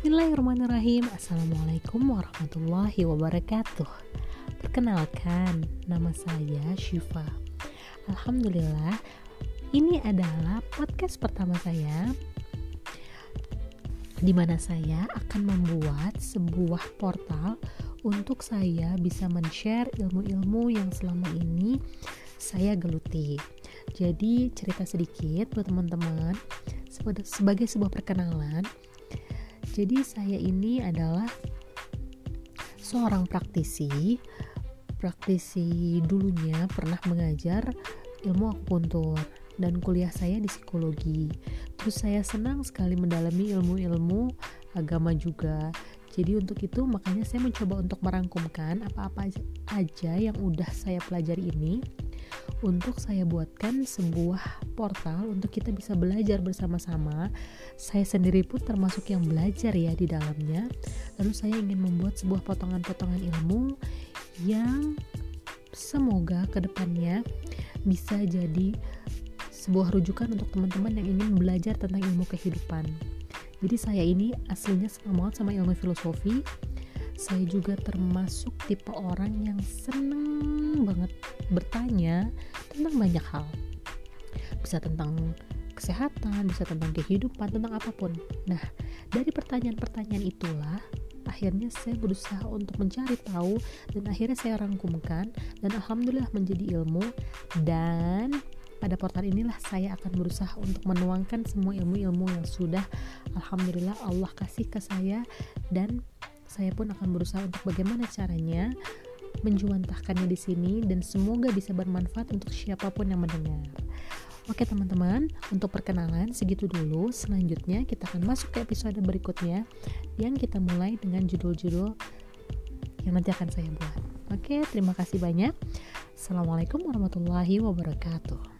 Bismillahirrahmanirrahim. Assalamualaikum warahmatullahi wabarakatuh. Perkenalkan, nama saya Syifa. Alhamdulillah, ini adalah podcast pertama saya di mana saya akan membuat sebuah portal untuk saya bisa men-share ilmu-ilmu yang selama ini saya geluti. Jadi cerita sedikit buat teman-teman. Sebagai sebuah perkenalan jadi saya ini adalah seorang praktisi. Praktisi dulunya pernah mengajar ilmu akupuntur dan kuliah saya di psikologi. Terus saya senang sekali mendalami ilmu-ilmu agama juga. Jadi untuk itu makanya saya mencoba untuk merangkumkan apa-apa aja yang udah saya pelajari ini untuk saya buatkan sebuah portal untuk kita bisa belajar bersama-sama. Saya sendiri pun termasuk yang belajar ya di dalamnya. Lalu saya ingin membuat sebuah potongan-potongan ilmu yang semoga ke depannya bisa jadi sebuah rujukan untuk teman-teman yang ingin belajar tentang ilmu kehidupan. Jadi saya ini aslinya sama banget sama ilmu filosofi, saya juga termasuk tipe orang yang seneng bertanya tentang banyak hal bisa tentang kesehatan, bisa tentang kehidupan, tentang apa pun. Nah, dari pertanyaan-pertanyaan itulah akhirnya saya berusaha untuk mencari tahu dan akhirnya saya rangkumkan dan alhamdulillah menjadi ilmu dan pada portal inilah saya akan berusaha untuk menuangkan semua ilmu-ilmu yang sudah alhamdulillah Allah kasih ke saya dan saya pun akan berusaha untuk bagaimana caranya menjuantahkannya di sini dan semoga bisa bermanfaat untuk siapa pun yang mendengar. Oke teman-teman, untuk perkenalan segitu dulu. Selanjutnya kita akan masuk ke episode berikutnya yang kita mulai dengan judul-judul yang nanti akan saya buat. Oke, terima kasih banyak. Assalamualaikum warahmatullahi wabarakatuh.